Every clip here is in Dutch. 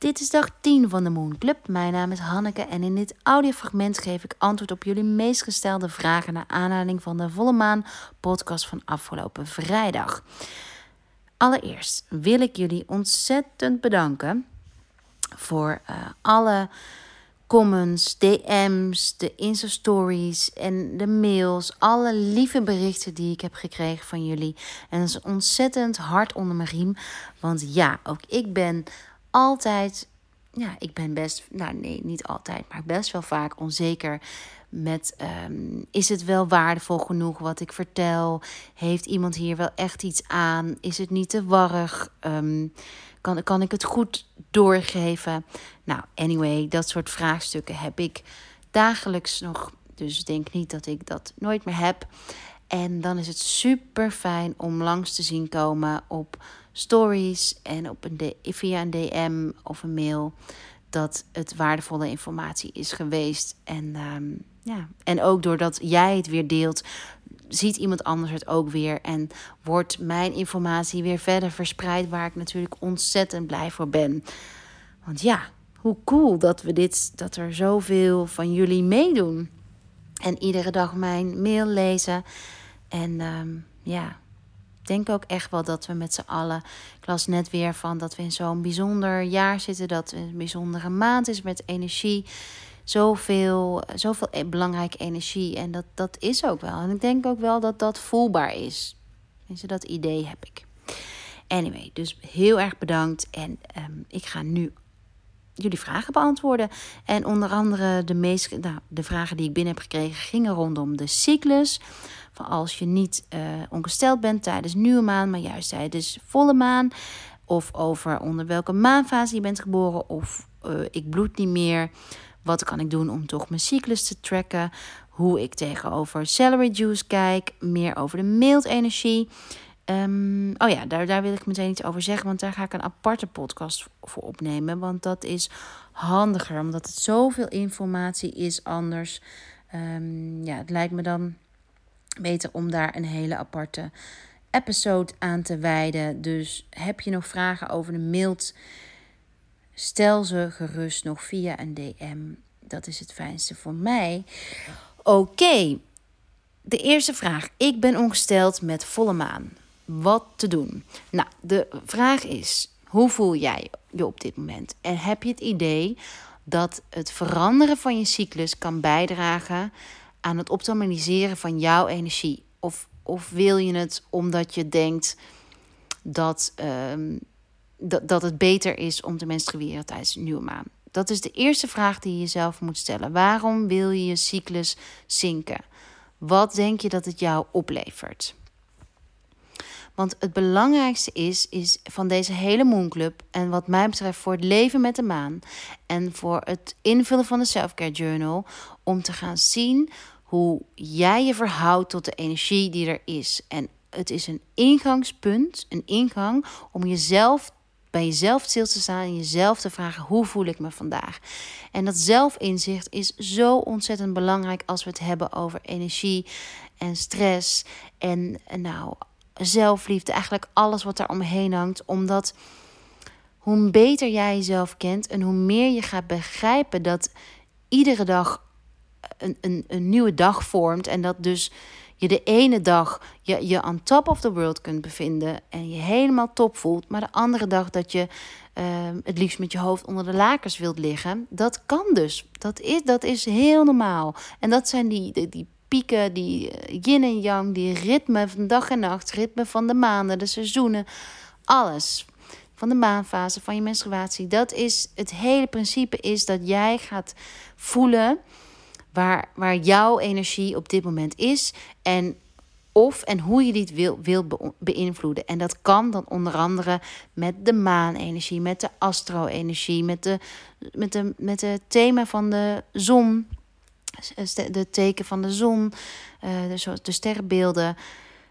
Dit is dag 10 van de Moon Club. Mijn naam is Hanneke en in dit audiofragment geef ik antwoord op jullie meest gestelde vragen naar aanleiding van de Volle Maan podcast van afgelopen vrijdag. Allereerst wil ik jullie ontzettend bedanken voor uh, alle comments, DM's, de Insta-stories en de mails. Alle lieve berichten die ik heb gekregen van jullie. En dat is ontzettend hard onder mijn riem. Want ja, ook ik ben altijd... Ja, ik ben best... Nou nee, niet altijd, maar best wel vaak onzeker met um, is het wel waardevol genoeg wat ik vertel? Heeft iemand hier wel echt iets aan? Is het niet te warrig? Um, kan, kan ik het goed doorgeven? Nou, anyway, dat soort vraagstukken heb ik dagelijks nog. Dus denk niet dat ik dat nooit meer heb. En dan is het super fijn om langs te zien komen op stories en op een via een DM of een mail. Dat het waardevolle informatie is geweest. En, um, ja. en ook doordat jij het weer deelt, ziet iemand anders het ook weer. En wordt mijn informatie weer verder verspreid, waar ik natuurlijk ontzettend blij voor ben. Want ja, hoe cool dat we dit, dat er zoveel van jullie meedoen. En iedere dag mijn mail lezen. En um, ja, denk ook echt wel dat we met z'n allen. Ik las net weer van dat we in zo'n bijzonder jaar zitten. Dat het een bijzondere maand is met energie zoveel, zoveel e-, belangrijke energie. En dat, dat is ook wel. En ik denk ook wel dat dat voelbaar is. Tenminste, dat idee heb ik. Anyway, dus heel erg bedankt. En um, ik ga nu jullie vragen beantwoorden. En onder andere de, meest, nou, de vragen die ik binnen heb gekregen gingen rondom de cyclus. Van als je niet uh, ongesteld bent tijdens nieuwe maan, maar juist tijdens volle maan. Of over onder welke maanfase je bent geboren. Of uh, ik bloed niet meer. Wat kan ik doen om toch mijn cyclus te tracken? Hoe ik tegenover celery juice kijk. Meer over de mild energie. Um, oh ja, daar, daar wil ik meteen iets over zeggen. Want daar ga ik een aparte podcast voor opnemen. Want dat is handiger. Omdat het zoveel informatie is anders. Um, ja, het lijkt me dan beter om daar een hele aparte episode aan te wijden. Dus heb je nog vragen over de mild Stel ze gerust nog via een DM. Dat is het fijnste voor mij. Oké, de eerste vraag. Ik ben ongesteld met volle maan. Wat te doen? Nou, de vraag is: hoe voel jij je op dit moment? En heb je het idee dat het veranderen van je cyclus kan bijdragen aan het optimaliseren van jouw energie? Of, of wil je het omdat je denkt dat um, dat, dat het beter is om te menstrueren tijdens een nieuwe maan? Dat is de eerste vraag die je jezelf moet stellen. Waarom wil je je cyclus zinken? Wat denk je dat het jou oplevert? Want het belangrijkste is, is van deze hele Moonclub... en wat mij betreft voor het leven met de maan... en voor het invullen van de Selfcare Journal... om te gaan zien hoe jij je verhoudt tot de energie die er is. En het is een ingangspunt, een ingang om jezelf bij jezelf stil te staan en jezelf te vragen: hoe voel ik me vandaag? En dat zelfinzicht is zo ontzettend belangrijk als we het hebben over energie en stress en, nou zelfliefde, eigenlijk alles wat daar omheen hangt, omdat hoe beter jij jezelf kent en hoe meer je gaat begrijpen dat iedere dag een, een, een nieuwe dag vormt en dat dus je de ene dag je, je on top of the world kunt bevinden en je helemaal top voelt, maar de andere dag dat je uh, het liefst met je hoofd onder de lakens wilt liggen, dat kan dus. Dat is, dat is heel normaal. En dat zijn die, die pieken, die eh, yin en yang, die ritme van dag en nacht, ritme van de maanden, de seizoenen, alles. Van de maanfase, van je menstruatie. Dat is het hele principe is dat jij gaat voelen waar, waar jouw energie op dit moment is. En of en hoe je dit wil, wil beïnvloeden. En dat kan dan onder andere met de maanenergie, met de astro-energie, met, de, met, de, met het thema van de zon, de teken van de zon, uh, de, de sterrenbeelden.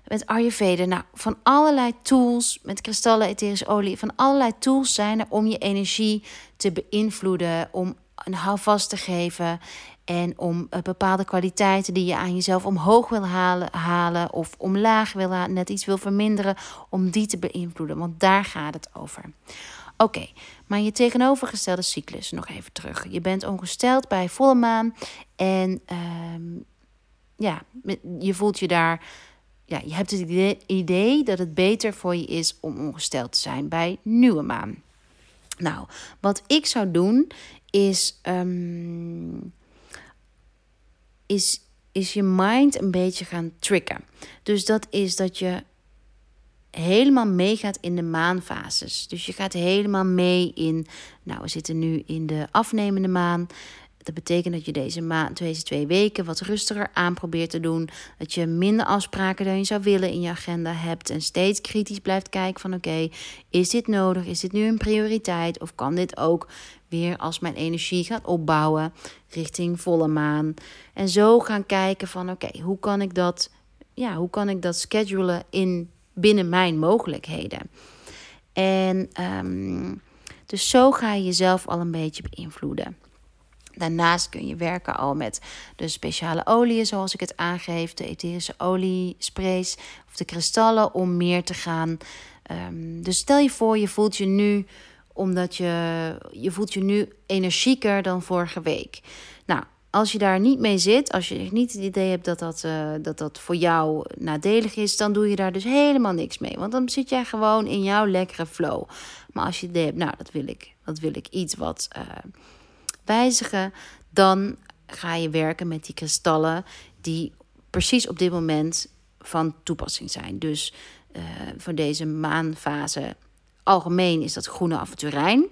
Met Ayurveda, nou, van allerlei tools, met kristallen, etherische olie, van allerlei tools zijn er om je energie te beïnvloeden, om een houvast te geven en om uh, bepaalde kwaliteiten die je aan jezelf omhoog wil halen, halen of omlaag wil halen, net iets wil verminderen, om die te beïnvloeden. Want daar gaat het over. Oké, maar je tegenovergestelde cyclus, nog even terug. Je bent ongesteld bij volle maan en ehm, ja, je voelt je daar, ja, je hebt het idee, dat het beter voor je is om ongesteld te zijn bij nieuwe maan. Nou, wat ik zou doen is, ehm, is, is je mind een beetje gaan tricken. Dus dat is dat je helemaal meegaat in de maanfases. Dus je gaat helemaal mee in. Nou, we zitten nu in de afnemende maan. Dat betekent dat je deze, maand, deze twee weken wat rustiger aan probeert te doen. Dat je minder afspraken dan je zou willen in je agenda hebt. En steeds kritisch blijft kijken van oké, is dit nodig? Is dit nu een prioriteit? Of kan dit ook weer als mijn energie gaat opbouwen richting volle maan? En zo gaan kijken van oké, hoe kan ik dat... Ja, hoe kan ik dat schedulen in binnen mijn mogelijkheden. En ehm, dus zo ga je jezelf al een beetje beïnvloeden. Daarnaast kun je werken al met de speciale oliën, zoals ik het aangeef, de etherische oliesprays of de kristallen, om meer te gaan. Um, dus stel je voor, je voelt je nu, omdat je, je voelt je nu energieker dan vorige week. Nou, als je daar niet mee zit, als je niet het idee hebt dat dat, uh, dat dat voor jou nadelig is, dan doe je daar dus helemaal niks mee. Want dan zit jij gewoon in jouw lekkere flow. Maar als je het idee hebt, nou, dat wil ik, dat wil ik iets wat uh, wijzigen, dan ga je werken met die kristallen die precies op dit moment van toepassing zijn. Dus uh, voor deze maanfase algemeen is dat groene aventurijn.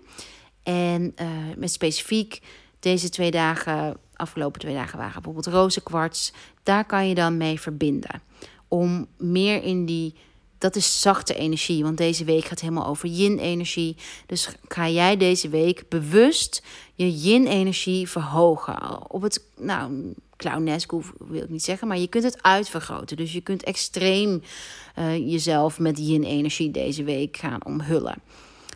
En met specifiek deze twee dagen afgelopen twee dagen waren bijvoorbeeld rozenkwarts. Daar kan je dan mee verbinden. Om meer in die. Dat is zachte energie, want deze week gaat helemaal over yin-energie. Dus ga jij deze week bewust je yin-energie verhogen. Op het, nou, clownesk wil ik niet zeggen, maar je kunt het uitvergroten. Dus je kunt extreem uh, jezelf met yin-energie deze week gaan omhullen.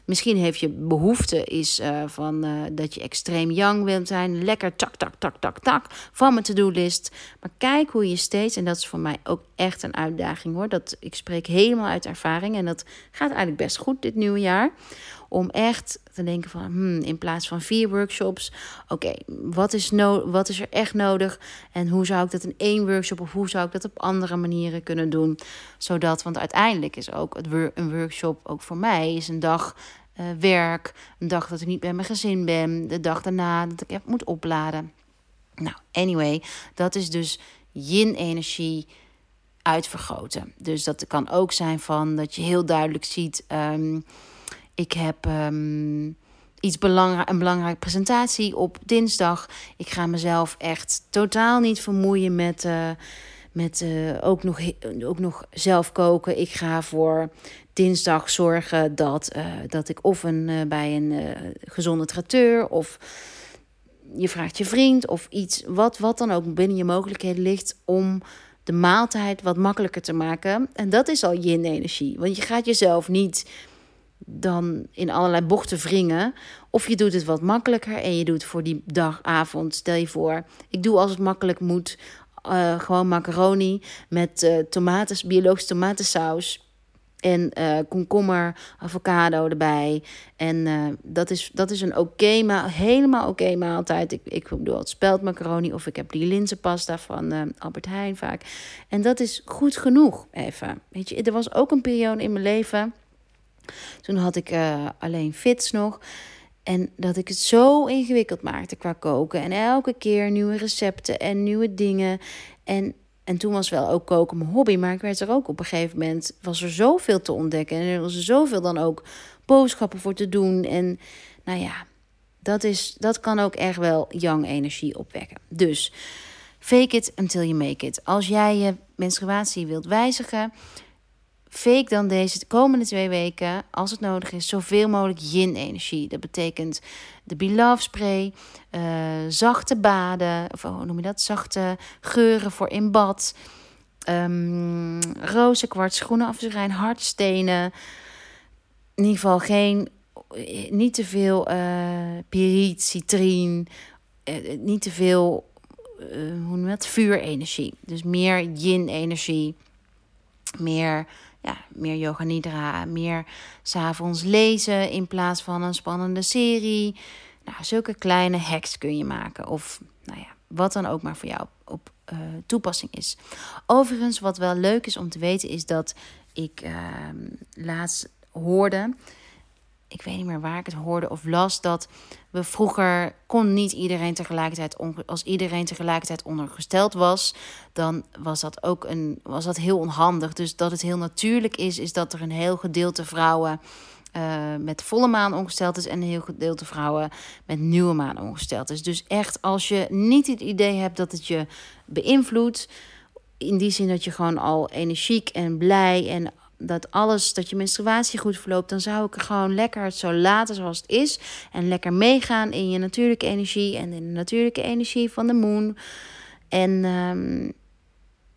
Misschien heeft je behoefte is uh, van uh, dat je extreem young wilt zijn. Lekker tak, tak, tak, tak, tak van mijn to-do-list. Maar kijk hoe je steeds, en dat is voor mij ook echt een uitdaging hoor. Dat, ik spreek helemaal uit ervaring en dat gaat eigenlijk best goed dit nieuwe jaar. Om echt te denken van, hmm, in plaats van vier workshops, oké, wat, is no wat is er echt nodig? En hoe zou ik dat in één workshop of hoe zou ik dat op andere manieren kunnen doen? Zodat, want uiteindelijk is ook een workshop ook voor mij is een dag uh, werk, een dag dat ik niet bij mijn gezin ben, de dag daarna dat ik heb moet opladen. Nou, anyway, dat is dus yin-energie uitvergroten. Dus dat kan ook zijn van dat je heel duidelijk ziet, um, ik heb um, iets belangrijk, een belangrijke presentatie op dinsdag. Ik ga mezelf echt totaal niet vermoeien met. Uh, met uh, ook, nog, ook nog zelf koken. Ik ga voor dinsdag zorgen dat, uh, dat ik of een, bij een gezonde traiteur of je vraagt je vriend of iets, wat, wat dan ook binnen je mogelijkheden ligt om de maaltijd wat makkelijker te maken. En dat is al yin-energie. Want je gaat jezelf niet dan in allerlei bochten wringen. Of je doet het wat makkelijker en je doet voor die dagavond. Stel je voor, ik doe als het makkelijk moet. Uh, gewoon macaroni met uh, tomaten, biologische tomatensaus. En uh, komkommer, avocado erbij. En dat, is, dat is een oké, maar helemaal oké maaltijd. Ik, ik doe het speldmacaroni of ik heb die linzenpasta van Albert Heijn vaak. En dat is goed genoeg even. Weet je, er was ook een periode in mijn leven toen had ik uh, alleen fits nog. En dat ik het zo ingewikkeld maakte qua koken. En elke keer nieuwe recepten en nieuwe dingen. En, en toen was wel ook koken mijn hobby. Maar ik werd er ook op een gegeven moment... was er zoveel te ontdekken. En er was er zoveel dan ook boodschappen voor te doen. En nou ja, dat, is, dat kan ook echt wel young energie opwekken. Dus fake it until you make it. Als jij je menstruatie wilt wijzigen fake dan deze komende twee weken, als het nodig is, zoveel mogelijk yin-energie. Dat betekent de Beloved spray, uh, zachte baden, of hoe noem je dat? Zachte geuren voor in bad. Um, roze kwarts, groene afzegijn, hardstenen. In ieder geval geen, niet te veel uh, eh, piriet, citrien, uh, niet te veel, hoe noem je dat? Vuurenergie. Dus meer yin-energie, meer ja, meer yoga nidra, meer s'avonds lezen in plaats van een spannende serie. Nou, zulke kleine hacks kun je maken. Of nou ja, wat dan ook maar voor jou op uh, toepassing is. Overigens, wat wel leuk is om te weten, is dat ik uh, laatst hoorde ik weet niet meer waar ik het hoorde of las, dat we vroeger kon niet iedereen tegelijkertijd, als iedereen tegelijkertijd ondergesteld was, dan was dat ook een, was dat heel onhandig. Dus dat het heel natuurlijk is, is dat er een heel gedeelte vrouwen uh, met volle maan ongesteld is en een heel gedeelte vrouwen met nieuwe maan ongesteld is. Dus echt, als je niet het idee hebt dat het je beïnvloedt, in die zin dat je gewoon al energiek en blij en dat alles, dat je menstruatie goed verloopt, dan zou ik gewoon lekker het zo laten zoals het is. En lekker meegaan in je natuurlijke energie en in de natuurlijke energie van de moon. En um,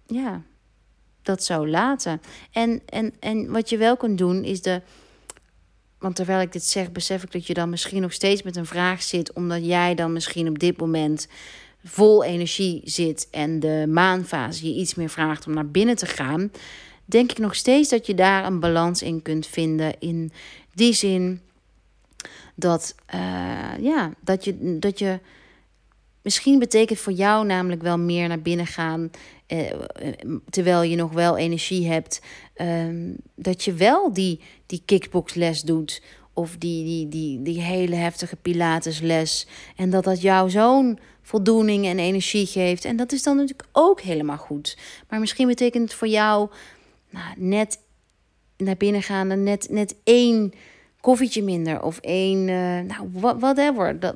ja, dat zo laten. En, en, en wat je wel kunt doen is de. Want terwijl ik dit zeg, besef ik dat je dan misschien nog steeds met een vraag zit, omdat jij dan misschien op dit moment vol energie zit en de maanfase je iets meer vraagt om naar binnen te gaan denk ik nog steeds dat je daar een balans in kunt vinden. In die zin dat, uh, ja, dat, je, dat je. Misschien betekent voor jou namelijk wel meer naar binnen gaan. Eh, terwijl je nog wel energie hebt. Uh, dat je wel die, die kickboxles doet. Of die, die, die, die hele heftige pilatesles. En dat dat jou zo'n voldoening en energie geeft. En dat is dan natuurlijk ook helemaal goed. Maar misschien betekent het voor jou nou, net naar binnen gaan net, net één koffietje minder of één, uh, nou, whatever. Dat,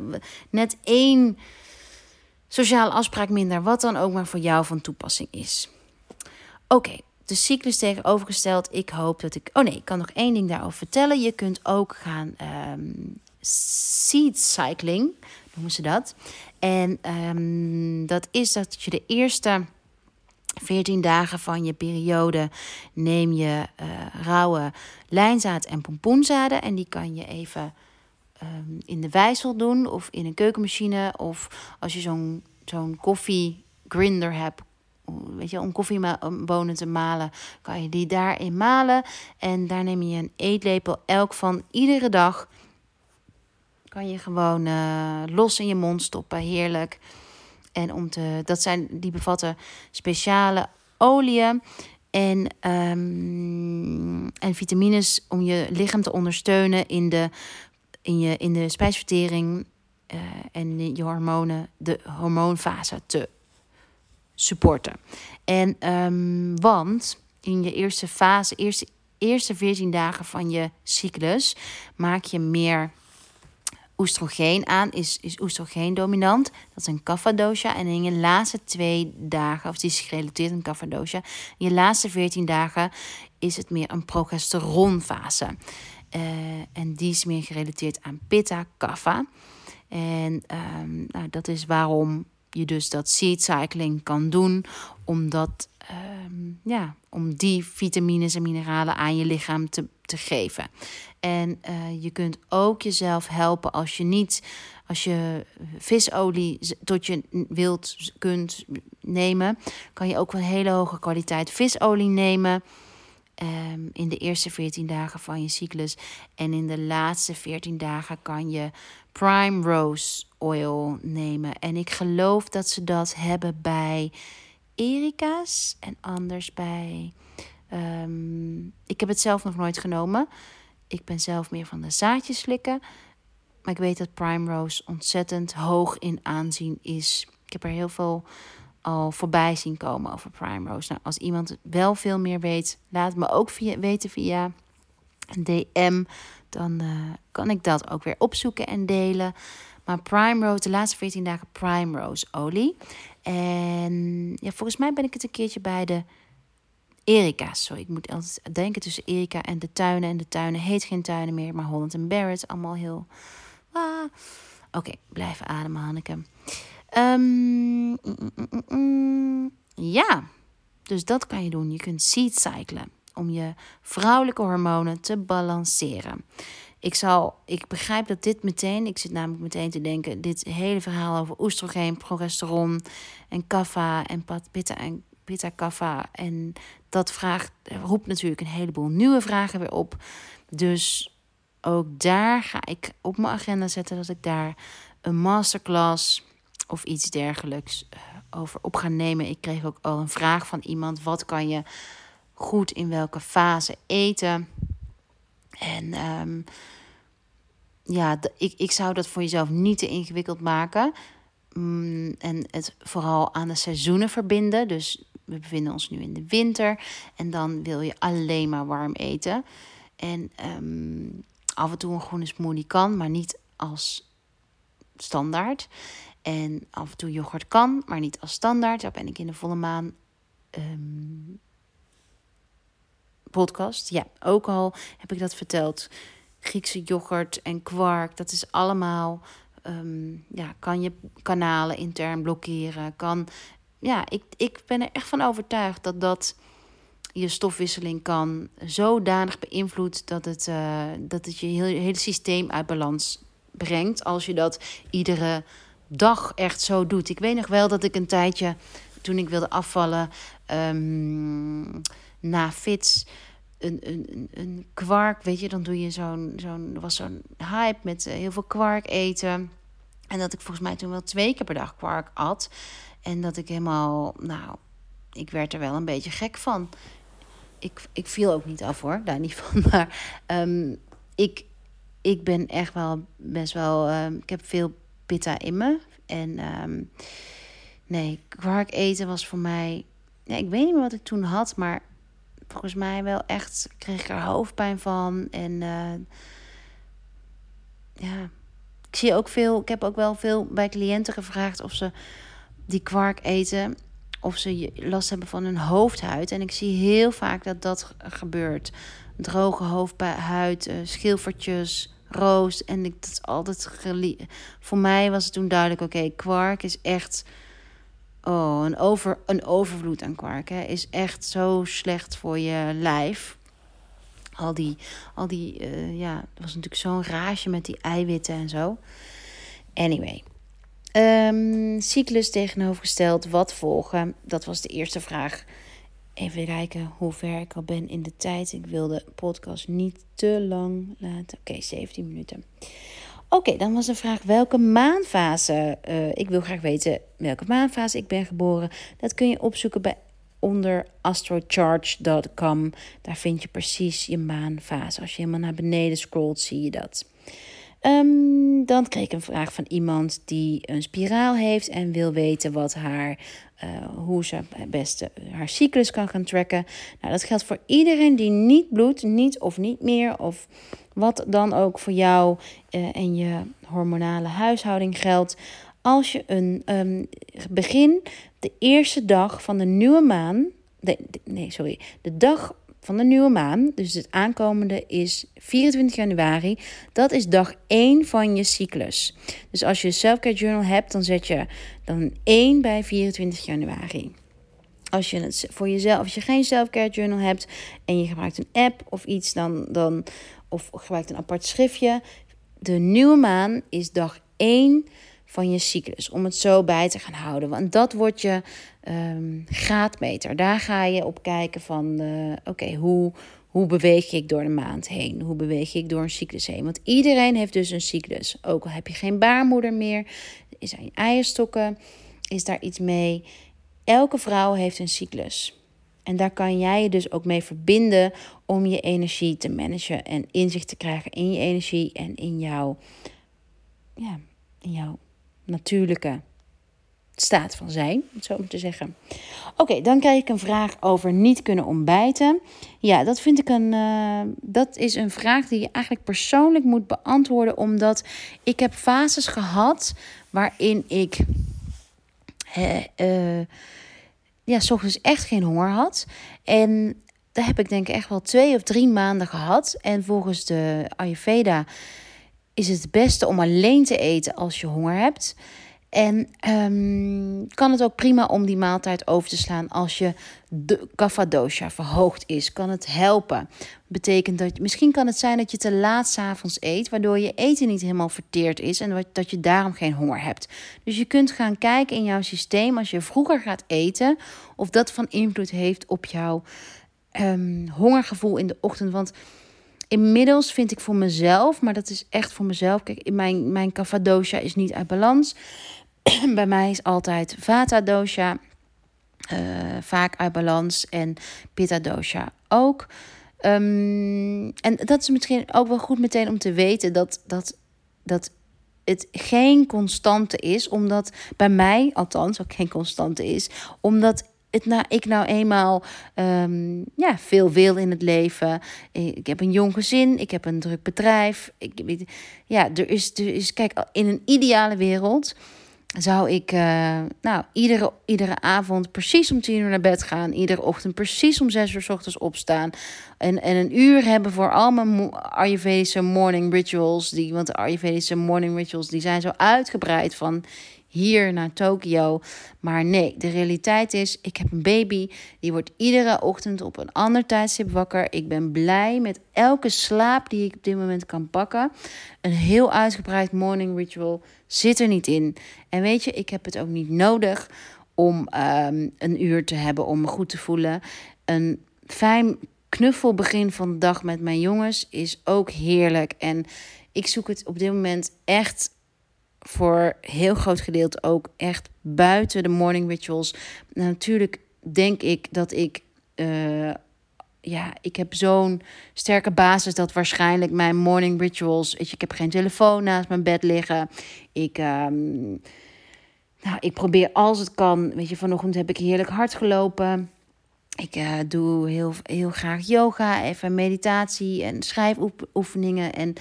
net één sociale afspraak minder, wat dan ook maar voor jou van toepassing is. Oké, de cyclus tegenovergesteld. Ik hoop dat ik. Oh nee, ik kan nog één ding daarover vertellen. Je kunt ook gaan um, seed cycling, noemen ze dat. En um, dat is dat je de eerste 14 dagen van je periode neem je uh, rauwe lijnzaad en pompoenzaden. En die kan je even um, in de wijsel doen of in een keukenmachine. Of als je zo'n zo'n koffiegrinder hebt, weet je, om koffiebonen te malen, kan je die daarin malen. En daar neem je een eetlepel elk van iedere dag. Kan je gewoon uh, los in je mond stoppen. Heerlijk. En om te, dat zijn, die bevatten speciale oliën en, um, en vitamines om je lichaam te ondersteunen in de, in je, in de spijsvertering uh, en je hormonen, de hormoonfase te supporten. En um, want in je eerste fase, eerste, eerste 14 dagen van je cyclus, maak je meer oestrogeen aan, is, is oestrogeen dominant. Dat is een kapha dosha. En in je laatste twee dagen, of die is gerelateerd aan dosha, in je laatste 14 dagen is het meer een progesteronfase. Uh, en die is meer gerelateerd aan pitta, kapha. En um, nou, dat is waarom je dus dat seed cycling kan doen, omdat um, ja, om die vitamines en mineralen aan je lichaam te, te geven. En uh, je kunt ook jezelf helpen als je niet, als je visolie tot je wilt kunt nemen, kan je ook een hele hoge kwaliteit visolie nemen. Um, in de eerste 14 dagen van je cyclus. En in de laatste 14 dagen kan je prime rose oil nemen. En ik geloof dat ze dat hebben bij Erika's en anders bij. Um, ik heb het zelf nog nooit genomen. Ik ben zelf meer van de zaadjes slikken. Maar ik weet dat Prime Rose ontzettend hoog in aanzien is. Ik heb er heel veel al voorbij zien komen over Prime Rose. Nou, als iemand wel veel meer weet, laat me ook via, weten via een DM. Dan uh, kan ik dat ook weer opzoeken en delen. Maar Prime Rose, de laatste 14 dagen Prime Rose olie. En ja, volgens mij ben ik het een keertje bij de Erika. Sorry, ik moet altijd denken tussen Erika en de tuinen. En de tuinen heet geen tuinen meer, maar Holland en Barrett. Allemaal heel... Ah. Oké, blijven ademen, Hanneke. Um, mm, mm, ja, dus dat kan je doen. Je kunt seed cyclen om je vrouwelijke hormonen te balanceren. Ik, zal, ik begrijp dat dit meteen, ik zit namelijk meteen te denken, dit hele verhaal over oestrogeen, progesteron en kaffa en pitta en Pitta Kaffa. En dat vraagt, roept natuurlijk een heleboel nieuwe vragen weer op. Dus ook daar ga ik op mijn agenda zetten dat ik daar een masterclass of iets dergelijks eh, over op ga nemen. Ik kreeg ook al een vraag van iemand: wat kan je goed in welke fase eten? En um, ja, ik, ik zou dat voor jezelf niet te ingewikkeld maken. Mm, en het vooral aan de seizoenen verbinden. Dus we bevinden ons nu in de winter. En dan wil je alleen maar warm eten. En um, af en toe een groene smoothie kan, maar niet als standaard. En af en toe yoghurt kan, maar niet als standaard. Daar ben ik in de volle maan um, podcast. Ja, ook al heb ik dat verteld. Griekse yoghurt en kwark, dat is allemaal. Um, ja, kan je kanalen intern blokkeren. Kan, ja, ik, ik ben er echt van overtuigd dat dat je stofwisseling kan zodanig beïnvloeden dat het, uh, dat het je hele, hele systeem uit balans brengt. Als je dat iedere dag echt zo doet. Ik weet nog wel dat ik een tijdje, toen ik wilde afvallen, um, na fits. Een, een, een kwark, weet je, dan doe je zo'n, zo'n, was zo'n hype met eh, heel veel kwark eten. En dat ik volgens mij toen wel twee keer per dag kwark at. En dat ik helemaal, nou, ik werd er wel een beetje gek van ik, ik viel ook niet af hoor, daar niet van. Maar um, ik, ik ben echt wel best wel. Um, ik heb veel pitta in me. En um, nee, kwark eten was voor mij. Ik weet niet meer wat ik toen had, maar volgens mij wel echt kreeg ik er hoofdpijn van. En uh, ja, ik zie ook veel. Ik heb ook wel veel bij cliënten gevraagd of ze die kwark eten of ze last hebben van hun hoofdhuid. En ik zie heel vaak dat dat gebeurt. Droge hoofdhuid, uh, schilfertjes, roos. En ik, dat is altijd Voor mij was het toen duidelijk: oké, kwark is echt. Oh, een, over, een overvloed aan kwark hè, is echt zo slecht voor je lijf. Al die, al die uh, ja, er was natuurlijk zo'n rage met die eiwitten en zo. Anyway, Um, cyclus tegenovergesteld, wat volgen? Dat was de eerste vraag. Even kijken hoe ver ik al ben in de tijd. Ik wil de podcast niet te lang laten. Oké, 17 minuten. Oké, dan was de vraag welke maanfase. Uh, ik wil graag weten welke maanfase ik ben geboren. Dat kun je opzoeken bij onder astrocharge.com. Daar vind je precies je maanfase. Als je helemaal naar beneden scrolt, zie je dat. Um, dan kreeg ik een vraag van iemand die een spiraal heeft en wil weten wat haar, uh, hoe ze het beste haar cyclus kan gaan tracken. Nou, dat geldt voor iedereen die niet bloedt, niet of niet meer, of wat dan ook voor jou uh, en je hormonale huishouding geldt. Als je een um, begin de eerste dag van de nieuwe maan, de, nee, sorry, de dag van de nieuwe maan. Dus het aankomende is 24 januari. Dat is dag 1 van je cyclus. Dus als je een selfcare journal hebt, dan zet je dan 1 bij 24 januari. Als je het voor jezelf, als je geen selfcare journal hebt en je gebruikt een app of iets, dan, dan of gebruikt een apart schriftje. De nieuwe maan is dag 1 van je cyclus. Om het zo bij te gaan houden. Want dat wordt je um, graadmeter. Daar ga je op kijken van uh, oké, hoe, hoe beweeg ik door de maand heen? Hoe beweeg ik door een cyclus heen? Want iedereen heeft dus een cyclus. Ook al heb je geen baarmoeder meer, er eierstokken, is daar iets mee. Elke vrouw heeft een cyclus. En daar kan jij je dus ook mee verbinden om je energie te managen en inzicht te krijgen in je energie en in jouw, ja, in jouw natuurlijke staat van zijn, om zo maar te zeggen. Oké, dan krijg ik een vraag over niet kunnen ontbijten. Ja, dat vind ik een. Uh, dat is een vraag die je eigenlijk persoonlijk moet beantwoorden, omdat ik heb fases gehad waarin ik. Uh, ja, s ochtends echt geen honger had. En daar heb ik denk ik echt wel twee of drie maanden gehad. En volgens de Ayurveda is het beste om alleen te eten als je honger hebt. En um, kan het ook prima om die maaltijd over te slaan als je de kapha verhoogd is. Kan het helpen. Betekent dat misschien kan het zijn dat je te laat s'avonds eet, waardoor je eten niet helemaal verteerd is en dat je daarom geen honger hebt. Dus je kunt gaan kijken in jouw systeem als je vroeger gaat eten, of dat van invloed heeft op jouw um, hongergevoel in de ochtend. Want Inmiddels vind ik voor mezelf, maar dat is echt voor mezelf. Kijk, mijn, mijn kapha dosha is niet uit balans. Bij mij is altijd vata dosha uh, vaak uit balans en pitta dosha ook. Um, en dat is misschien ook wel goed meteen om te weten dat, dat, dat het geen constante is, omdat bij mij, althans ook geen constante is, omdat het nou, ik nou eenmaal um, ja, veel wil in het leven. Ik heb een jong gezin, ik heb een druk bedrijf. Ik, ja, er is, er is, kijk, in een ideale wereld zou ik uh, nou, iedere, iedere avond precies om tien uur naar bed gaan. Iedere ochtend precies om zes uur s ochtends opstaan. En, en een uur hebben voor al mijn Ayurvedische morning rituals. Die, want de Ayurvedische morning rituals die zijn zo uitgebreid van hier naar Tokio. Maar nee, de realiteit is, ik heb een baby. Die wordt iedere ochtend op een ander tijdstip wakker. Ik ben blij met elke slaap die ik op dit moment kan pakken. Een heel uitgebreid morning ritual zit er niet in. En weet je, ik heb het ook niet nodig om um, een uur te hebben om me goed te voelen. Een fijn knuffelbegin van de dag met mijn jongens is ook heerlijk. En ik zoek het op dit moment echt voor heel groot gedeelte ook echt buiten de morning rituals. natuurlijk denk ik dat ik. Uh, ja, ik heb zo'n sterke basis dat waarschijnlijk mijn morning rituals. Weet je, ik heb geen telefoon naast mijn bed liggen. Ik. Um, nou, ik probeer als het kan. Weet je, vanochtend heb ik heerlijk hard gelopen. Ik uh, doe heel, heel graag yoga, even meditatie en schrijfoefeningen. En,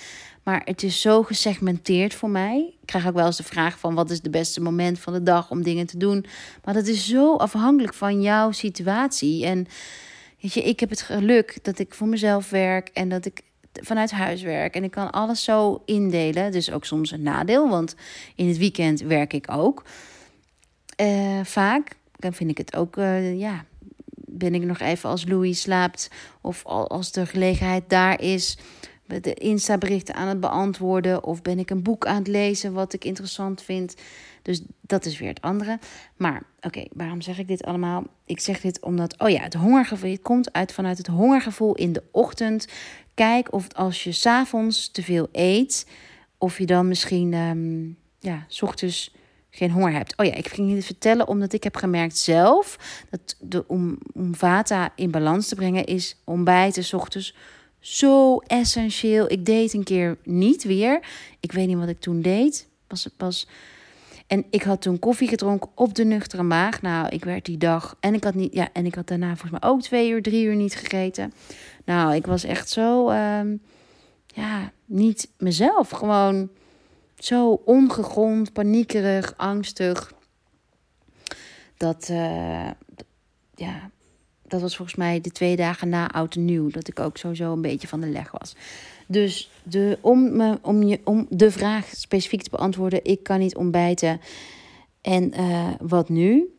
maar het is zo gesegmenteerd voor mij. Ik krijg ook wel eens de vraag van wat is het beste moment van de dag om dingen te doen. Maar dat is zo afhankelijk van jouw situatie. En weet je, ik heb het geluk dat ik voor mezelf werk en dat ik vanuit huis werk. En ik kan alles zo indelen. Dus ook soms een nadeel, want in het weekend werk ik ook. Uh, vaak dan vind ik het ook, uh, ja, ben ik nog even als Louis slaapt of als de gelegenheid daar is, de Insta-berichten aan het beantwoorden of ben ik een boek aan het lezen wat ik interessant vind. Dus dat is weer het andere. Maar oké, waarom zeg ik dit allemaal? Ik zeg dit omdat, oh ja, het hongergevoel het komt uit vanuit het hongergevoel in de ochtend. Kijk of als je s'avonds te veel eet, of je dan misschien, um, ja, s ochtends geen honger hebt. Oh ja, ik ging dit vertellen omdat ik heb gemerkt zelf dat de, om, om vata in balans te brengen is ontbijten s ochtends zo essentieel. Ik deed een keer niet weer. Ik weet niet wat ik toen deed. Was pas. En ik had toen koffie gedronken op de nuchtere maag. Nou, ik werd die dag. En ik had niet. Ja, en ik had daarna volgens mij ook twee uur, drie uur niet gegeten. Nou, ik was echt zo. Ehm, ja, niet mezelf. Gewoon zo ongegrond, paniekerig, angstig. Dat, uh, ja, dat was volgens mij de twee dagen na oud en nieuw. Dat ik ook sowieso een beetje van de leg was. Dus de, om, me, om, je, om de vraag specifiek te beantwoorden: ik kan niet ontbijten. En uh, wat nu?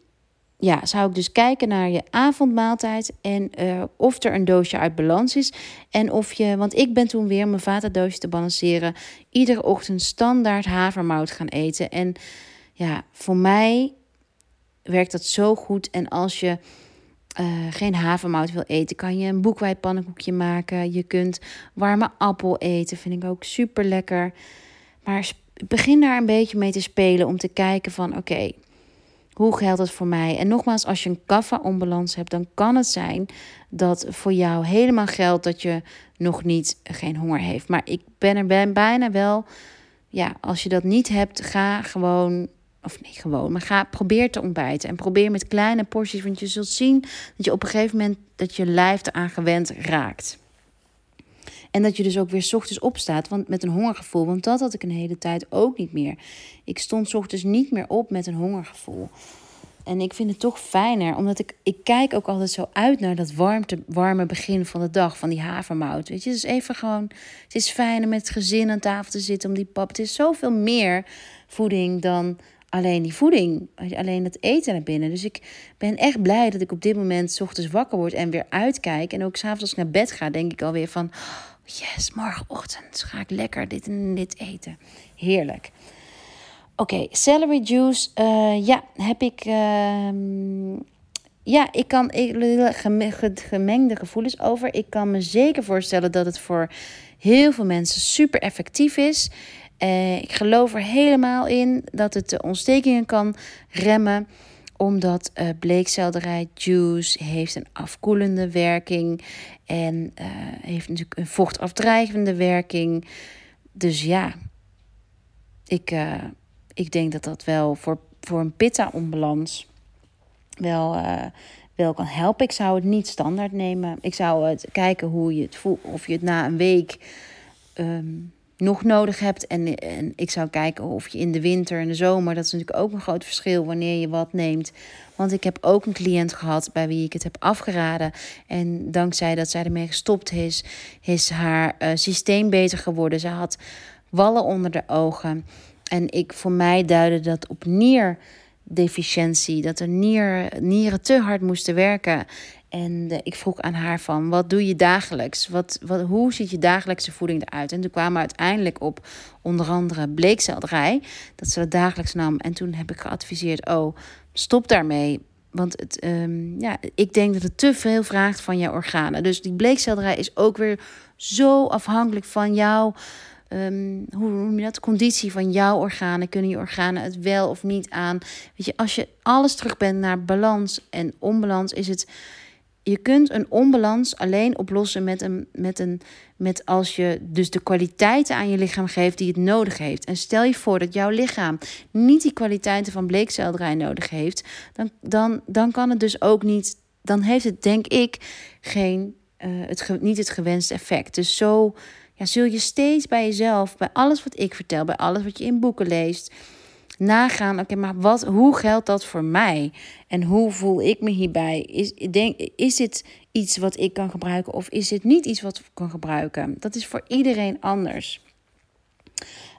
Ja, zou ik dus kijken naar je avondmaaltijd en uh, of er een doosje uit balans is. En of je, want ik ben toen weer mijn vatendoosje te balanceren, iedere ochtend standaard havermout gaan eten. En ja, voor mij werkt dat zo goed. En als je uh, geen havermout wil eten, kan je een boekwijdpannenkoekje maken. Je kunt warme appel eten, vind ik ook super lekker. Maar begin daar een beetje mee te spelen om te kijken van oké. Hoe geldt het voor mij? En nogmaals, als je een kaffa-onbalans hebt, dan kan het zijn dat voor jou helemaal geldt dat je nog niet geen honger heeft. Maar ik ben er bijna wel. Ja, als je dat niet hebt, ga gewoon. Of niet gewoon, maar ga probeer te ontbijten. En probeer met kleine porties. Want je zult zien dat je op een gegeven moment dat je lijf eraan gewend raakt. En dat je dus ook weer s ochtends opstaat want, met een hongergevoel. Want dat had ik een hele tijd ook niet meer. Ik stond s ochtends niet meer op met een hongergevoel. En ik vind het toch fijner, omdat ik, ik kijk ook altijd zo uit naar dat warmte, warme begin van de dag, van die havermout. Weet je, het is even gewoon, het is fijner met het gezin aan tafel te zitten om die pap. Het is zoveel meer voeding dan alleen die voeding, alleen het eten naar binnen. Dus ik ben echt blij dat ik op dit moment ochtends wakker word en weer uitkijk. En ook s'avonds als ik naar bed ga, denk ik alweer van... Yes, morgenochtend ga ik lekker dit en dit eten. Heerlijk. Oké, celery juice. Uh, ja, heb ik... Uh, ja, ik kan ik, gemengde gevoelens over. Ik kan me zeker voorstellen dat het voor heel veel mensen super effectief is. Uh, ik geloof er helemaal in dat het de ontstekingen kan remmen omdat uh, bleekselderij juice heeft een afkoelende werking en uh, heeft natuurlijk een vochtafdrijvende werking. Dus ja, ik, uh, ik denk dat dat wel voor, voor een pitta-onbalans wel, wel kan helpen. Ik zou het niet standaard nemen. Ik zou het kijken hoe je het voelt. Of je het na een week um, nog nodig hebt. En, en ik zou kijken of je in de winter en de zomer. Dat is natuurlijk ook een groot verschil wanneer je wat neemt. Want ik heb ook een cliënt gehad bij wie ik het heb afgeraden. En dankzij dat zij ermee gestopt is, is haar uh, systeem beter geworden. Ze had wallen onder de ogen. En ik, voor mij duidde dat op nierdeficiëntie, dat de nier, nieren te hard moesten werken. En ik vroeg aan haar van, wat doe je dagelijks? Wat, wat, hoe ziet je dagelijkse voeding eruit? En toen kwamen we uiteindelijk op onder andere bleekselderij, dat ze dat dagelijks nam. En toen heb ik geadviseerd, oh, stop daarmee. Want het, um, ja, ik denk dat het te veel vraagt van jouw organen. Dus die bleekselderij is ook weer zo afhankelijk van jouw um, hoe noem je dat? Conditie van jouw organen. Kunnen je organen het wel of niet aan? Weet je, als je alles terug bent naar balans en onbalans, is het. Je kunt een onbalans alleen oplossen met, een, met, een, met als je dus de kwaliteiten aan je lichaam geeft die het nodig heeft. En stel je voor dat jouw lichaam niet die kwaliteiten van bleekselderij nodig heeft, dan, dan, dan kan het dus ook niet. Dan heeft het, denk ik, geen, uh, het, niet het gewenste effect. Dus zo ja, zul je steeds bij jezelf, bij alles wat ik vertel, bij alles wat je in boeken leest, nagaan: oké, maar wat, hoe geldt dat voor mij? En hoe voel ik me hierbij? Is, denk, is dit iets wat ik kan gebruiken of is dit niet iets wat ik kan gebruiken? Dat is voor iedereen anders.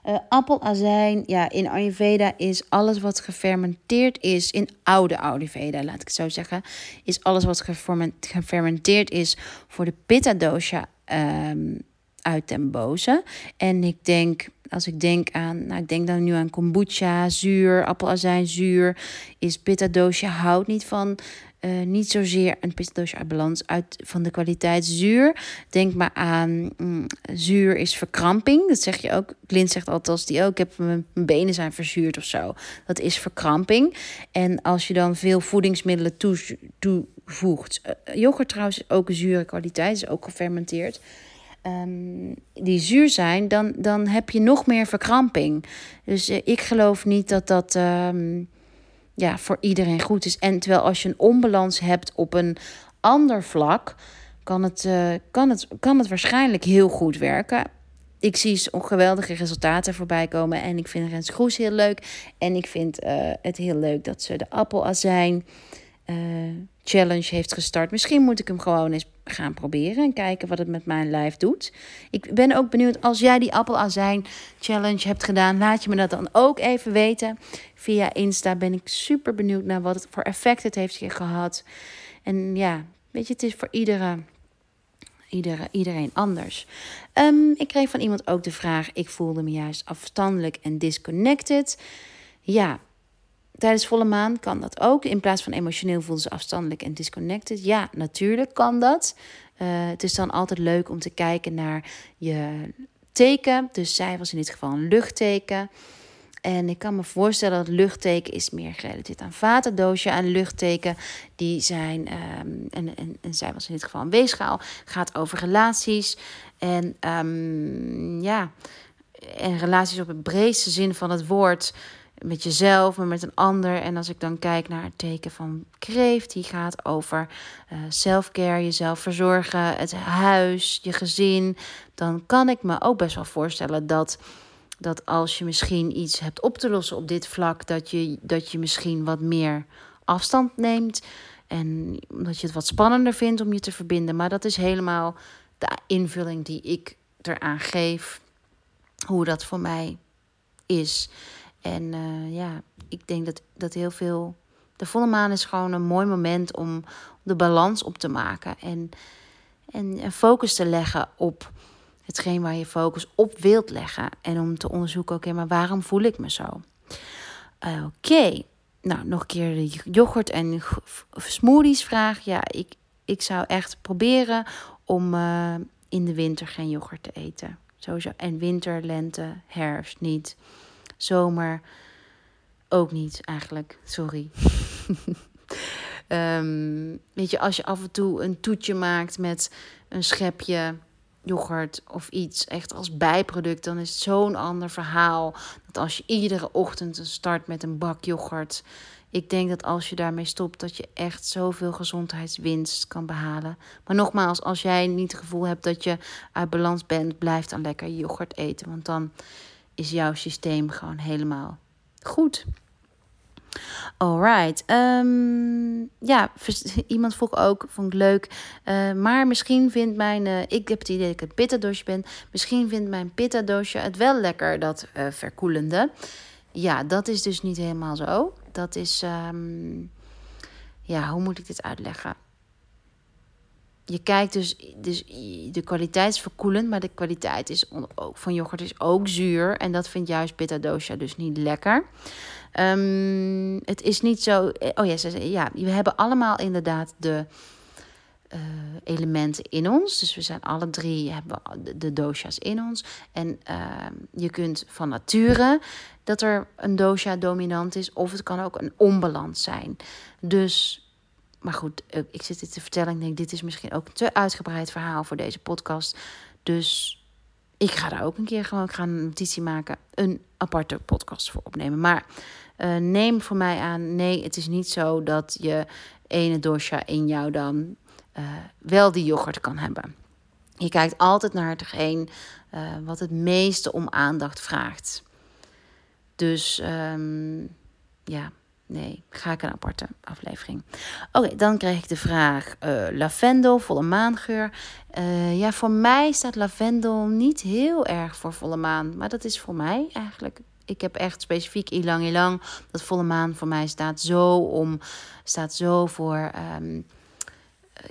Uh, appelazijn, ja, in Ayurveda is alles wat gefermenteerd is, in oude Ayurveda, laat ik het zo zeggen, is alles wat gefermenteerd is voor de Pitta dosha um, uit den boze. En ik denk, als ik denk aan, nou, ik denk dan nu aan kombucha, zuur, appelazijn, zuur, is pitta dosha houdt niet van. Uh, niet zozeer een pitta uit balans uit van de kwaliteit zuur. Denk maar aan mm, zuur is verkramping. Dat zeg je ook. Clint zegt altijd als die ook. Ik heb mijn benen zijn verzuurd of zo. Dat is verkramping. En als je dan veel voedingsmiddelen toevoegt. Uh, yoghurt trouwens is ook een zure kwaliteit. Is ook gefermenteerd um, die zuur zijn, dan, dan heb je nog meer verkramping. Dus uh, ik geloof niet dat dat um, ja, voor iedereen goed is. En terwijl als je een onbalans hebt op een ander vlak, kan het, uh, kan het, kan het waarschijnlijk heel goed werken. Ik zie geweldige resultaten voorbij komen. En ik vind Rens Groes heel leuk. En ik vind uh, het heel leuk dat ze de appelazijn challenge heeft gestart. Misschien moet ik hem gewoon eens gaan proberen en kijken wat het met mijn lijf doet. Ik ben ook benieuwd als jij die appelazijn challenge hebt gedaan, laat je me dat dan ook even weten. Via Insta ben ik super benieuwd naar wat het voor effect het heeft gehad. En ja, weet je, het is voor iedere iedere, iedereen anders. Um, ik kreeg van iemand ook de vraag: ik voelde me juist afstandelijk en disconnected. Ja, Tijdens volle maan kan dat ook. In plaats van emotioneel voelen ze afstandelijk en disconnected. Ja, natuurlijk kan dat. Uh, het is dan altijd leuk om te kijken naar je teken. Dus zij was in dit geval een luchtteken. En ik kan me voorstellen dat luchtteken is meer gerelateerd aan vatendoosje. En luchtteken, die zijn, um, en, en, en zij was in dit geval een weegschaal, gaat over relaties. En um, ja, en relaties op het breedste zin van het woord met jezelf, maar met een ander. En als ik dan kijk naar het teken van kreeft, die gaat over uh, self-care, jezelf verzorgen, het huis, je gezin. Dan kan ik me ook best wel voorstellen dat, dat als je misschien iets hebt op te lossen op dit vlak, dat je, dat je misschien wat meer afstand neemt. En dat je het wat spannender vindt om je te verbinden. Maar dat is helemaal de invulling die ik eraan geef. Hoe dat voor mij is. En uh, ja, ik denk dat, dat heel veel. De volle maan is gewoon een mooi moment om de balans op te maken. En, en, focus te leggen op hetgeen waar je focus op wilt leggen. En om te onderzoeken, oké, maar waarom voel ik me zo? oké, nou, nog een keer de yoghurt en smoothies vraag. Ja, ik, ik zou echt proberen om uh, in de winter geen yoghurt te eten. Sowieso. En winter, lente, herfst niet. Zomer ook niet eigenlijk. Sorry. um, weet je, als je af en toe een toetje maakt met een schepje yoghurt of iets echt als bijproduct, dan is het zo'n ander verhaal. Dat als je iedere ochtend start met een bak yoghurt. Ik denk dat als je daarmee stopt, dat je echt zoveel gezondheidswinst kan behalen. Maar nogmaals, als jij niet het gevoel hebt dat je uit balans bent, blijf dan lekker yoghurt eten. Want dan is jouw systeem gewoon helemaal goed. Alright. Um, ja, iemand vroeg ook, vond ik leuk. Uh, maar misschien vindt mijn, uh, ik heb het idee dat ik een pitta doosje ben. Misschien vindt mijn pitta doosje het wel lekker, dat uh, verkoelende. Ja, dat is dus niet helemaal zo. Dat is, um, ja, hoe moet ik dit uitleggen? Je kijkt dus, dus de kwaliteit is verkoelend, maar de kwaliteit is ook, van yoghurt is ook zuur. En dat vindt juist pitta dosha dus niet lekker. Um, het is niet zo. Oh ja, ja, we hebben allemaal inderdaad de uh, elementen in ons. Dus we zijn alle drie hebben de, dosha's in ons. En uh, je kunt van nature dat er een dosha dominant is, of het kan ook een onbalans zijn. Dus maar goed, eh, ik zit dit te vertellen. Ik denk, dit is misschien ook een te uitgebreid verhaal voor deze podcast. Dus ik ga daar ook een keer gewoon, ik ga een notitie maken, een aparte podcast voor opnemen. Maar uh, neem voor mij aan, nee, het is niet zo dat je ene dosha in jou dan uh, wel die yoghurt kan hebben. Je kijkt altijd naar hetgeen wat het meeste om aandacht vraagt. Dus um, ja, Nee, ga ik een aparte aflevering. Oké, dan krijg ik de vraag: uh, lavendel, volle maangeur. Uh, ja, voor mij staat lavendel niet heel erg voor volle maan. Maar dat is voor mij eigenlijk. Ik heb echt specifiek ilang ilang. Dat volle maan voor mij staat zo om. Staat zo voor. Um,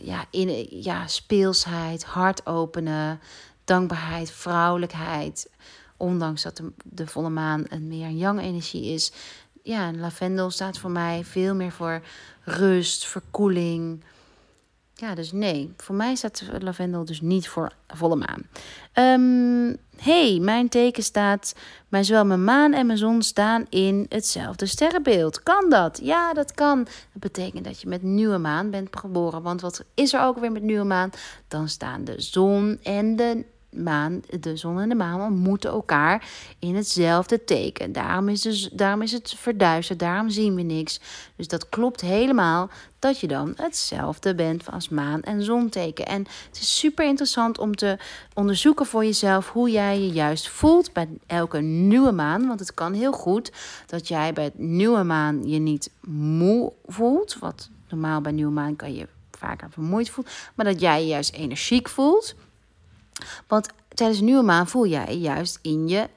ja, in, ja, speelsheid, hart openen, dankbaarheid, vrouwelijkheid. Ondanks dat de, de volle maan een meer yang energie is, ja, lavendel staat voor mij veel meer voor rust, verkoeling. Ja, dus nee, voor mij staat lavendel dus niet voor volle maan. Um, hey, mijn teken staat, maar zowel mijn maan en mijn zon staan in hetzelfde sterrenbeeld. Kan dat? Ja, dat kan. Dat betekent dat je met nieuwe maan bent geboren. Want wat is er ook weer met nieuwe maan? Dan staan de zon en de maan, de zon en de maan ontmoeten elkaar in hetzelfde teken. Daarom is, dus, daarom is het verduisterd, daarom zien we niks. Dus dat klopt helemaal dat je dan hetzelfde bent als maan en zonteken. En het is super interessant om te onderzoeken voor jezelf hoe jij je juist voelt bij elke nieuwe maan. Want het kan heel goed dat jij bij het nieuwe maan je niet moe voelt. Wat normaal bij nieuwe maan kan je vaker vermoeid voelen. Maar dat jij je juist energiek voelt. Want tijdens een nieuwe maan voel jij juist in je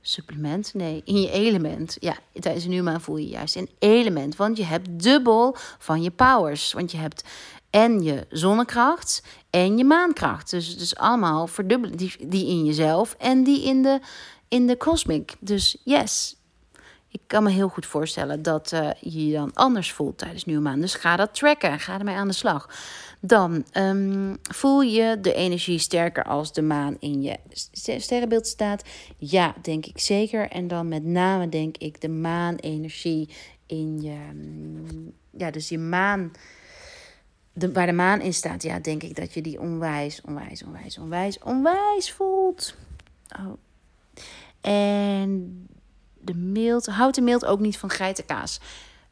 supplement, nee, in je element. Ja, tijdens een nieuwe maan voel je juist een element, want je hebt dubbel van je powers. Want je hebt en je zonnekracht en je maankracht. Dus, dus allemaal verdubbelen, die, die in jezelf en die in de, in de cosmic. Dus yes, ik kan me heel goed voorstellen dat uh, je je dan anders voelt tijdens nieuwe maan. Dus ga dat tracken, ga ermee aan de slag. Dan um, voel je de energie sterker als de maan in je sterrenbeeld staat? Ja, denk ik zeker. En dan met name denk ik de maanenergie in je. Mm, ja, dus je maan. De, waar de maan in staat, ja, denk ik dat je die onwijs, onwijs, onwijs, onwijs, onwijs voelt. Oh. En de mild, houdt de mild ook niet van geitenkaas?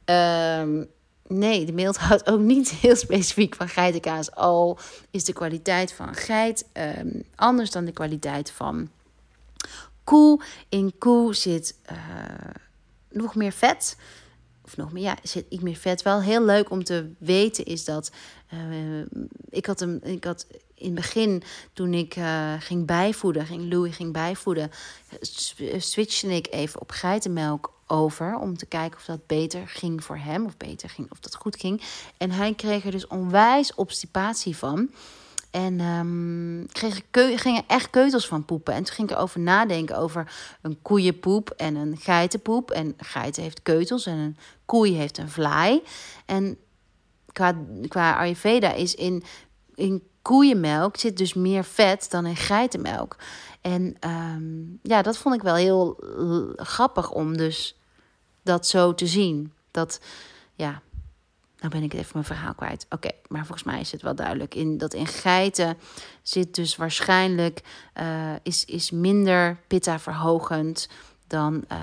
Um, Nee, de mild houdt ook niet heel specifiek van geitenkaas. Al is de kwaliteit van geit um, anders dan de kwaliteit van koe. In koe zit uh, nog meer vet. Of nog meer, ja, zit iets meer vet. Wel heel leuk om te weten is dat. Uh, ik, had een, ik had in het begin, toen ik uh, ging bijvoeden, ging Louis ging bijvoeden, switchte ik even op geitenmelk over om te kijken of dat beter ging voor hem, of beter ging, of dat goed ging. En hij kreeg er dus onwijs obstipatie van. En um, kreeg gingen echt keutels van poepen. En toen ging ik erover nadenken over een koeienpoep en een geitenpoep. En geiten heeft keutels en een koei heeft een vlaai. En qua, qua Ayurveda is in, in koeienmelk zit dus meer vet dan in geitenmelk. En um, ja, dat vond ik wel heel grappig om dus dat zo te zien. Dat, ja, nou ben ik even mijn verhaal kwijt. Oké, maar volgens mij is het wel duidelijk. In, dat in geiten zit dus waarschijnlijk uh, is, is minder pitta verhogend dan uh,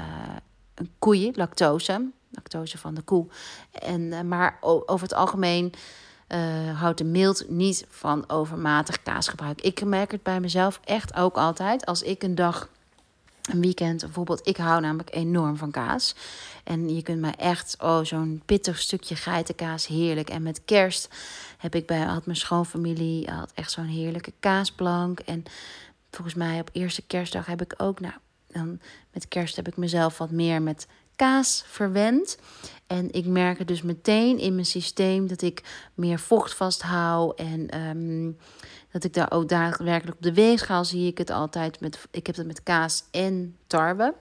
een koeien, lactose. Lactose van de koe. En, maar over het algemeen houdt de mild niet van overmatig kaasgebruik. Ik merk het bij mezelf echt ook altijd. Als ik een dag een weekend bijvoorbeeld. Ik hou namelijk enorm van kaas. En je kunt mij echt, oh, zo'n pittig stukje geitenkaas, heerlijk. En met kerst heb ik bij, had mijn schoonfamilie had echt zo'n heerlijke kaasplank. En volgens mij op eerste kerstdag heb ik ook, nou, dan met kerst heb ik mezelf wat meer met kaas verwend. En ik merk het dus meteen in mijn systeem dat ik meer vocht vasthoud. En um, dat ik daar ook daadwerkelijk op de weegschaal zie ik het altijd. Met, ik heb het met kaas en tarwe.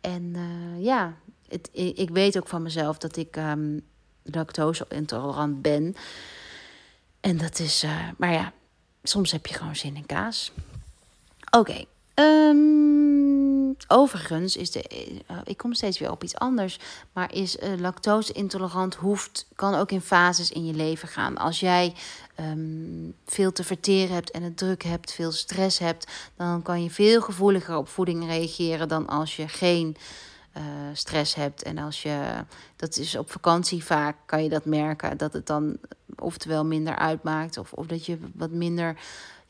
En uh, ja, het, ik weet ook van mezelf dat ik um, lactose intolerant ben. En dat is, uh, maar ja, soms heb je gewoon zin in kaas. Oké, okay. Um, overigens is de. Uh, ik kom steeds weer op iets anders. Maar is uh, lactose intolerant hoeft. kan ook in fases in je leven gaan. Als jij um, veel te verteren hebt en het druk hebt, veel stress hebt. dan kan je veel gevoeliger op voeding reageren dan als je geen. Uh, stress hebt en als je dat is op vakantie vaak kan je dat merken dat het dan oftewel minder uitmaakt of, of dat je wat minder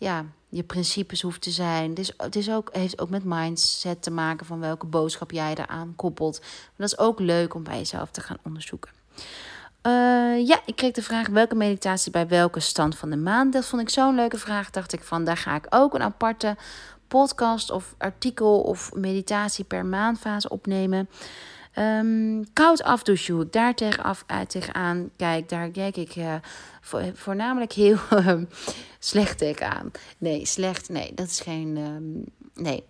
ja, je principes hoeft te zijn. Dus het is ook, heeft ook met mindset te maken van welke boodschap jij eraan koppelt. Maar dat is ook leuk om bij jezelf te gaan onderzoeken. Uh, ja, ik kreeg de vraag welke meditatie bij welke stand van de maan. Dat vond ik zo'n leuke vraag. Dacht ik van daar ga ik ook een aparte podcast of artikel of meditatie per maandfase opnemen. Um, koud afdouchen, hoe ik daar tegen af, uit tegenaan kijk, daar kijk ik uh, voornamelijk heel uh, slecht tegenaan. Nee, slecht, nee, dat is geen. Um, nee.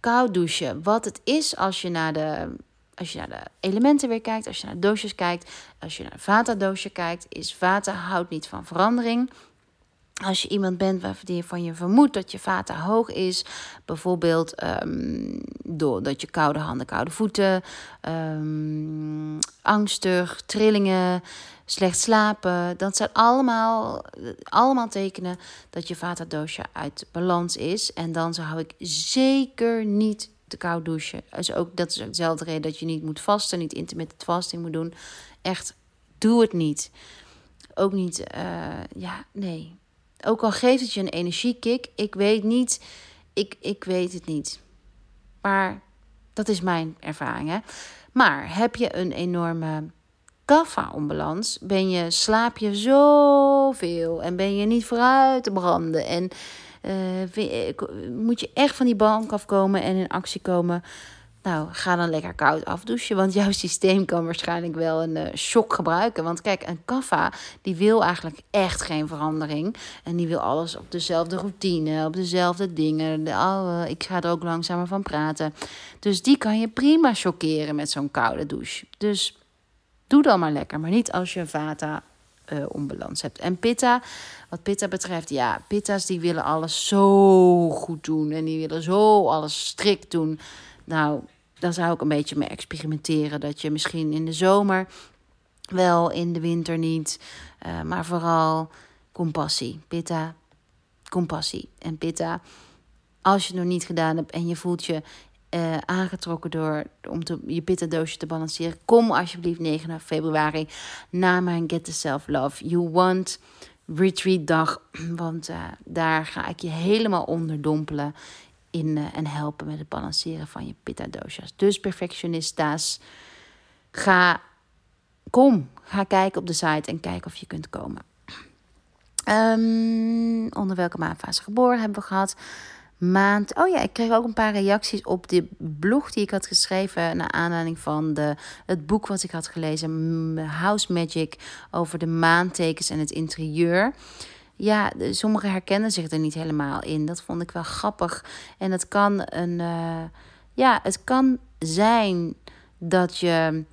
Koud douchen. Wat het is als je naar de. Als je naar de elementen weer kijkt, als je naar doosjes kijkt, als je naar Vata-doosje kijkt, is Vata houdt niet van verandering als je iemand bent waarvan je vermoedt dat je vata hoog is, bijvoorbeeld um, doordat je koude handen, koude voeten, um, angstig, trillingen, slecht slapen, dat zijn allemaal, allemaal tekenen dat je vata dosha uit balans is. En dan zou ik zeker niet te koud douchen. Dus ook, dat is ook dezelfde reden dat je niet moet vasten, niet intermittent fasting moet doen. Echt, doe het niet. Ook niet, uh, ja, nee ook al geeft het je een energiekick, ik weet niet, ik, ik weet het niet. Maar dat is mijn ervaring. Hè? Maar heb je een enorme kaffa-onbalans, ben je, slaap je zoveel en ben je niet vooruit te branden en uh, moet je echt van die bank afkomen en in actie komen nou, ga dan lekker koud afdouchen. Want jouw systeem kan waarschijnlijk wel een uh, shock gebruiken. Want kijk, een kaffa die wil eigenlijk echt geen verandering. En die wil alles op dezelfde routine, op dezelfde dingen. De, oh, ik ga er ook langzamer van praten. Dus die kan je prima shockeren met zo'n koude douche. Dus doe dan maar lekker. Maar niet als je vata uh, onbalans hebt. En pitta, wat pitta betreft, ja, pitta's die willen alles zo goed doen. En die willen zo alles strikt doen. Nou, daar zou ik een beetje mee experimenteren. Dat je misschien in de zomer wel, in de winter niet. Uh, maar vooral compassie. Pitta, compassie. En pitta, als je het nog niet gedaan hebt en je voelt je uh, aangetrokken door om te, je pitta-doosje te balanceren, kom alsjeblieft 9 februari naar mijn Get the Self Love You Want retreat dag. Want uh, daar ga ik je helemaal onderdompelen in uh, en helpen met het balanceren van je pitta doshas. Dus perfectionista's, ga, kom, ga kijken op de site en kijk of je kunt komen. Um, onder welke maanfase geboren hebben we gehad? Maand. Oh ja, ik kreeg ook een paar reacties op de blog die ik had geschreven. naar aanleiding van de, het boek wat ik had gelezen, House Magic, over de maantekens en het interieur. Ja, sommigen herkennen zich er niet helemaal in. Dat vond ik wel grappig. En het kan een. Uh, ja, het kan zijn dat je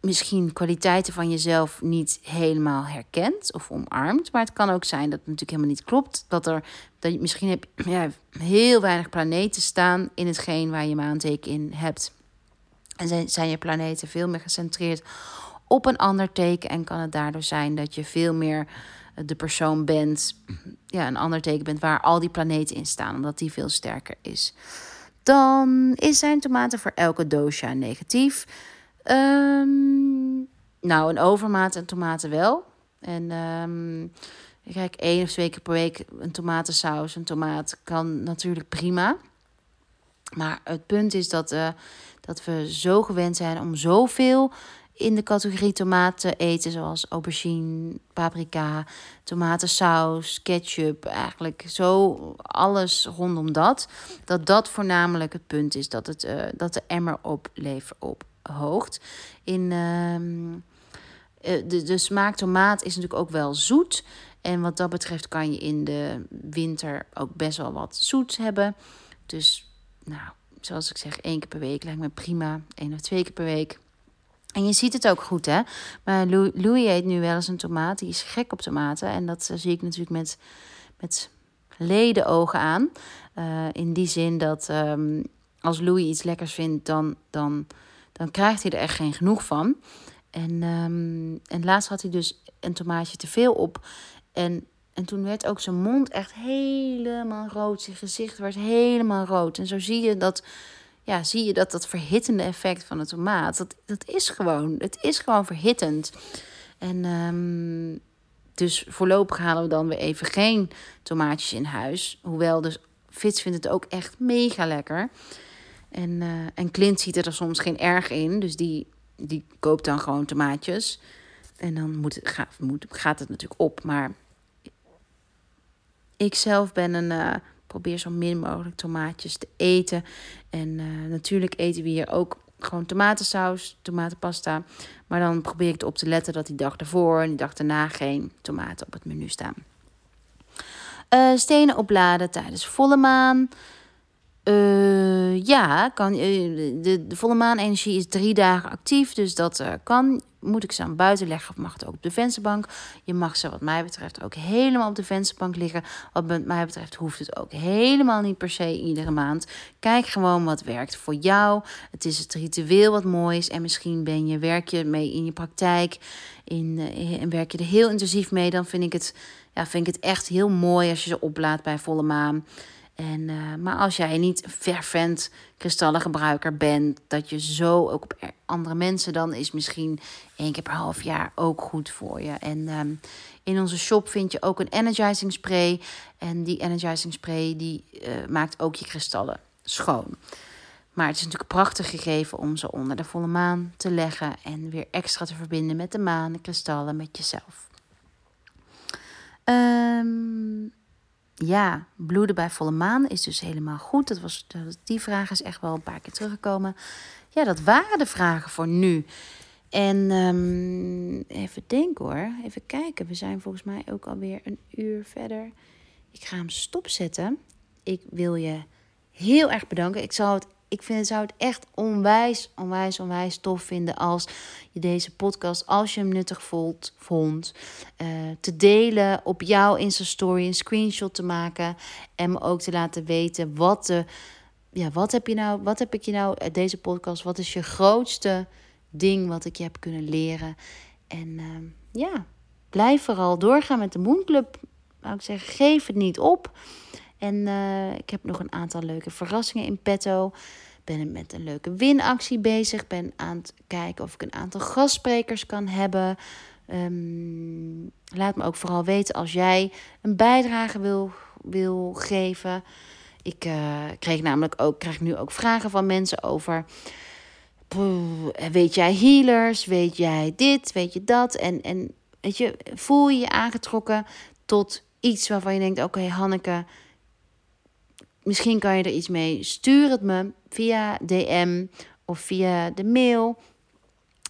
misschien kwaliteiten van jezelf niet helemaal herkent of omarmt. Maar het kan ook zijn dat het natuurlijk helemaal niet klopt. Dat er dat je, misschien heb ja, heel weinig planeten staan in hetgeen waar je maanteken in hebt. En zijn, zijn je planeten veel meer gecentreerd op een ander teken. En kan het daardoor zijn dat je veel meer de persoon bent, ja, een ander teken bent waar al die planeten in staan, omdat die veel sterker is. Dan is zijn tomaten voor elke dosha negatief. Um, nou, een overmaat aan tomaten wel. En um, kijk, één of twee keer per week een tomatensaus, een tomaat kan natuurlijk prima. Maar het punt is dat, uh, dat we zo gewend zijn om zoveel in de categorie tomaten eten, zoals aubergine, paprika, tomatensaus, ketchup, eigenlijk zo alles rondom dat. Dat dat voornamelijk het punt is dat, het, uh, dat de emmer oplever ophoogt. In, uh, de, de smaak tomaat is natuurlijk ook wel zoet. En wat dat betreft kan je in de winter ook best wel wat zoet hebben. Dus, nou, zoals ik zeg, één keer per week lijkt me prima. Eén of twee keer per week. En je ziet het ook goed, hè? Maar Louis eet nu wel eens een tomaat. Die is gek op tomaten. En dat zie ik natuurlijk met, met ledenogen aan. Uh, in die zin dat um, als Louis iets lekkers vindt, dan, dan, dan krijgt hij er echt geen genoeg van. En, um, en laatst had hij dus een tomaatje te veel op. En, en toen werd ook zijn mond echt helemaal rood. Zijn gezicht werd helemaal rood. En zo zie je dat ja, zie je dat dat verhittende effect van de tomaat, dat, dat is gewoon, het is gewoon verhittend. En um, dus voorlopig halen we dan weer even geen tomaatjes in huis. Hoewel, dus Fitz vindt het ook echt mega lekker. En, uh, en Clint ziet er soms geen erg in, dus die, die koopt dan gewoon tomaatjes. En dan moet gaat, moet, gaat het natuurlijk op. Maar ik zelf ben een, uh, probeer zo min mogelijk tomaatjes te eten. En uh, natuurlijk eten we hier ook gewoon tomatensaus, tomatenpasta. Maar dan probeer ik erop te letten dat die dag ervoor en die dag daarna geen tomaten op het menu staan. Uh, stenen opladen tijdens volle maan. Uh, ja, kan, uh, de, de volle maanenergie is drie dagen actief, dus dat uh, kan. Moet ik ze aan buiten leggen of mag het ook op de vensterbank? Je mag ze wat mij betreft ook helemaal op de vensterbank liggen. Wat mij betreft hoeft het ook helemaal niet per se iedere maand. Kijk gewoon wat werkt voor jou. Het is het ritueel wat mooi is en misschien ben je, werk je mee in je praktijk in, en werk je er heel intensief mee. Dan vind ik, het, ja, vind ik het echt heel mooi als je ze oplaadt bij volle maan. En, uh, maar als jij niet fervent kristallengebruiker bent, dat je zo ook op andere mensen, dan is misschien één keer per half jaar ook goed voor je. En um, in onze shop vind je ook een energizing spray. En die energizing spray die uh, maakt ook je kristallen schoon. Maar het is natuurlijk prachtig gegeven om ze onder de volle maan te leggen en weer extra te verbinden met de maan, de kristallen, met jezelf. Um, ja, bloeden bij volle maan is dus helemaal goed. Dat was, die vraag is echt wel een paar keer teruggekomen. Ja, dat waren de vragen voor nu. En um, even denken hoor. Even kijken. We zijn volgens mij ook alweer een uur verder. Ik ga hem stopzetten. Ik wil je heel erg bedanken. Ik zal het ik vind, zou het echt onwijs, onwijs, onwijs tof vinden als je deze podcast, als je hem nuttig voelt, vond, uh, te delen op jouw Insta-story, een screenshot te maken en me ook te laten weten wat de, ja, wat heb je nou, wat heb ik je nou uit deze podcast, wat is je grootste ding wat ik je heb kunnen leren en uh, ja, blijf vooral doorgaan met de Moon Club. Zou ik zeggen, geef het niet op. En uh, ik heb nog een aantal leuke verrassingen in petto. Ben met een leuke winactie bezig. Ben aan het kijken of ik een aantal gastsprekers kan hebben. Um, laat me ook vooral weten als jij een bijdrage wil, wil geven. Ik uh, kreeg namelijk ook, krijg nu ook vragen van mensen over. Weet jij healers? Weet jij dit? Weet je dat? En, en weet je, voel je je aangetrokken tot iets waarvan je denkt: oké, Hanneke, misschien kan je er iets mee. Stuur het me via DM of via de mail.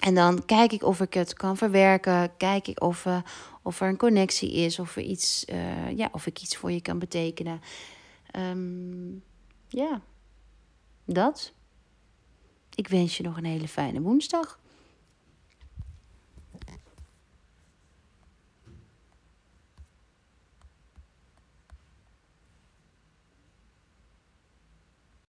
En dan kijk ik of ik het kan verwerken. Kijk ik of, uh, of er een connectie is. Of, er iets, uh, ja, of ik iets voor je kan betekenen. Um, ja, dat. Ik wens je nog een hele fijne woensdag.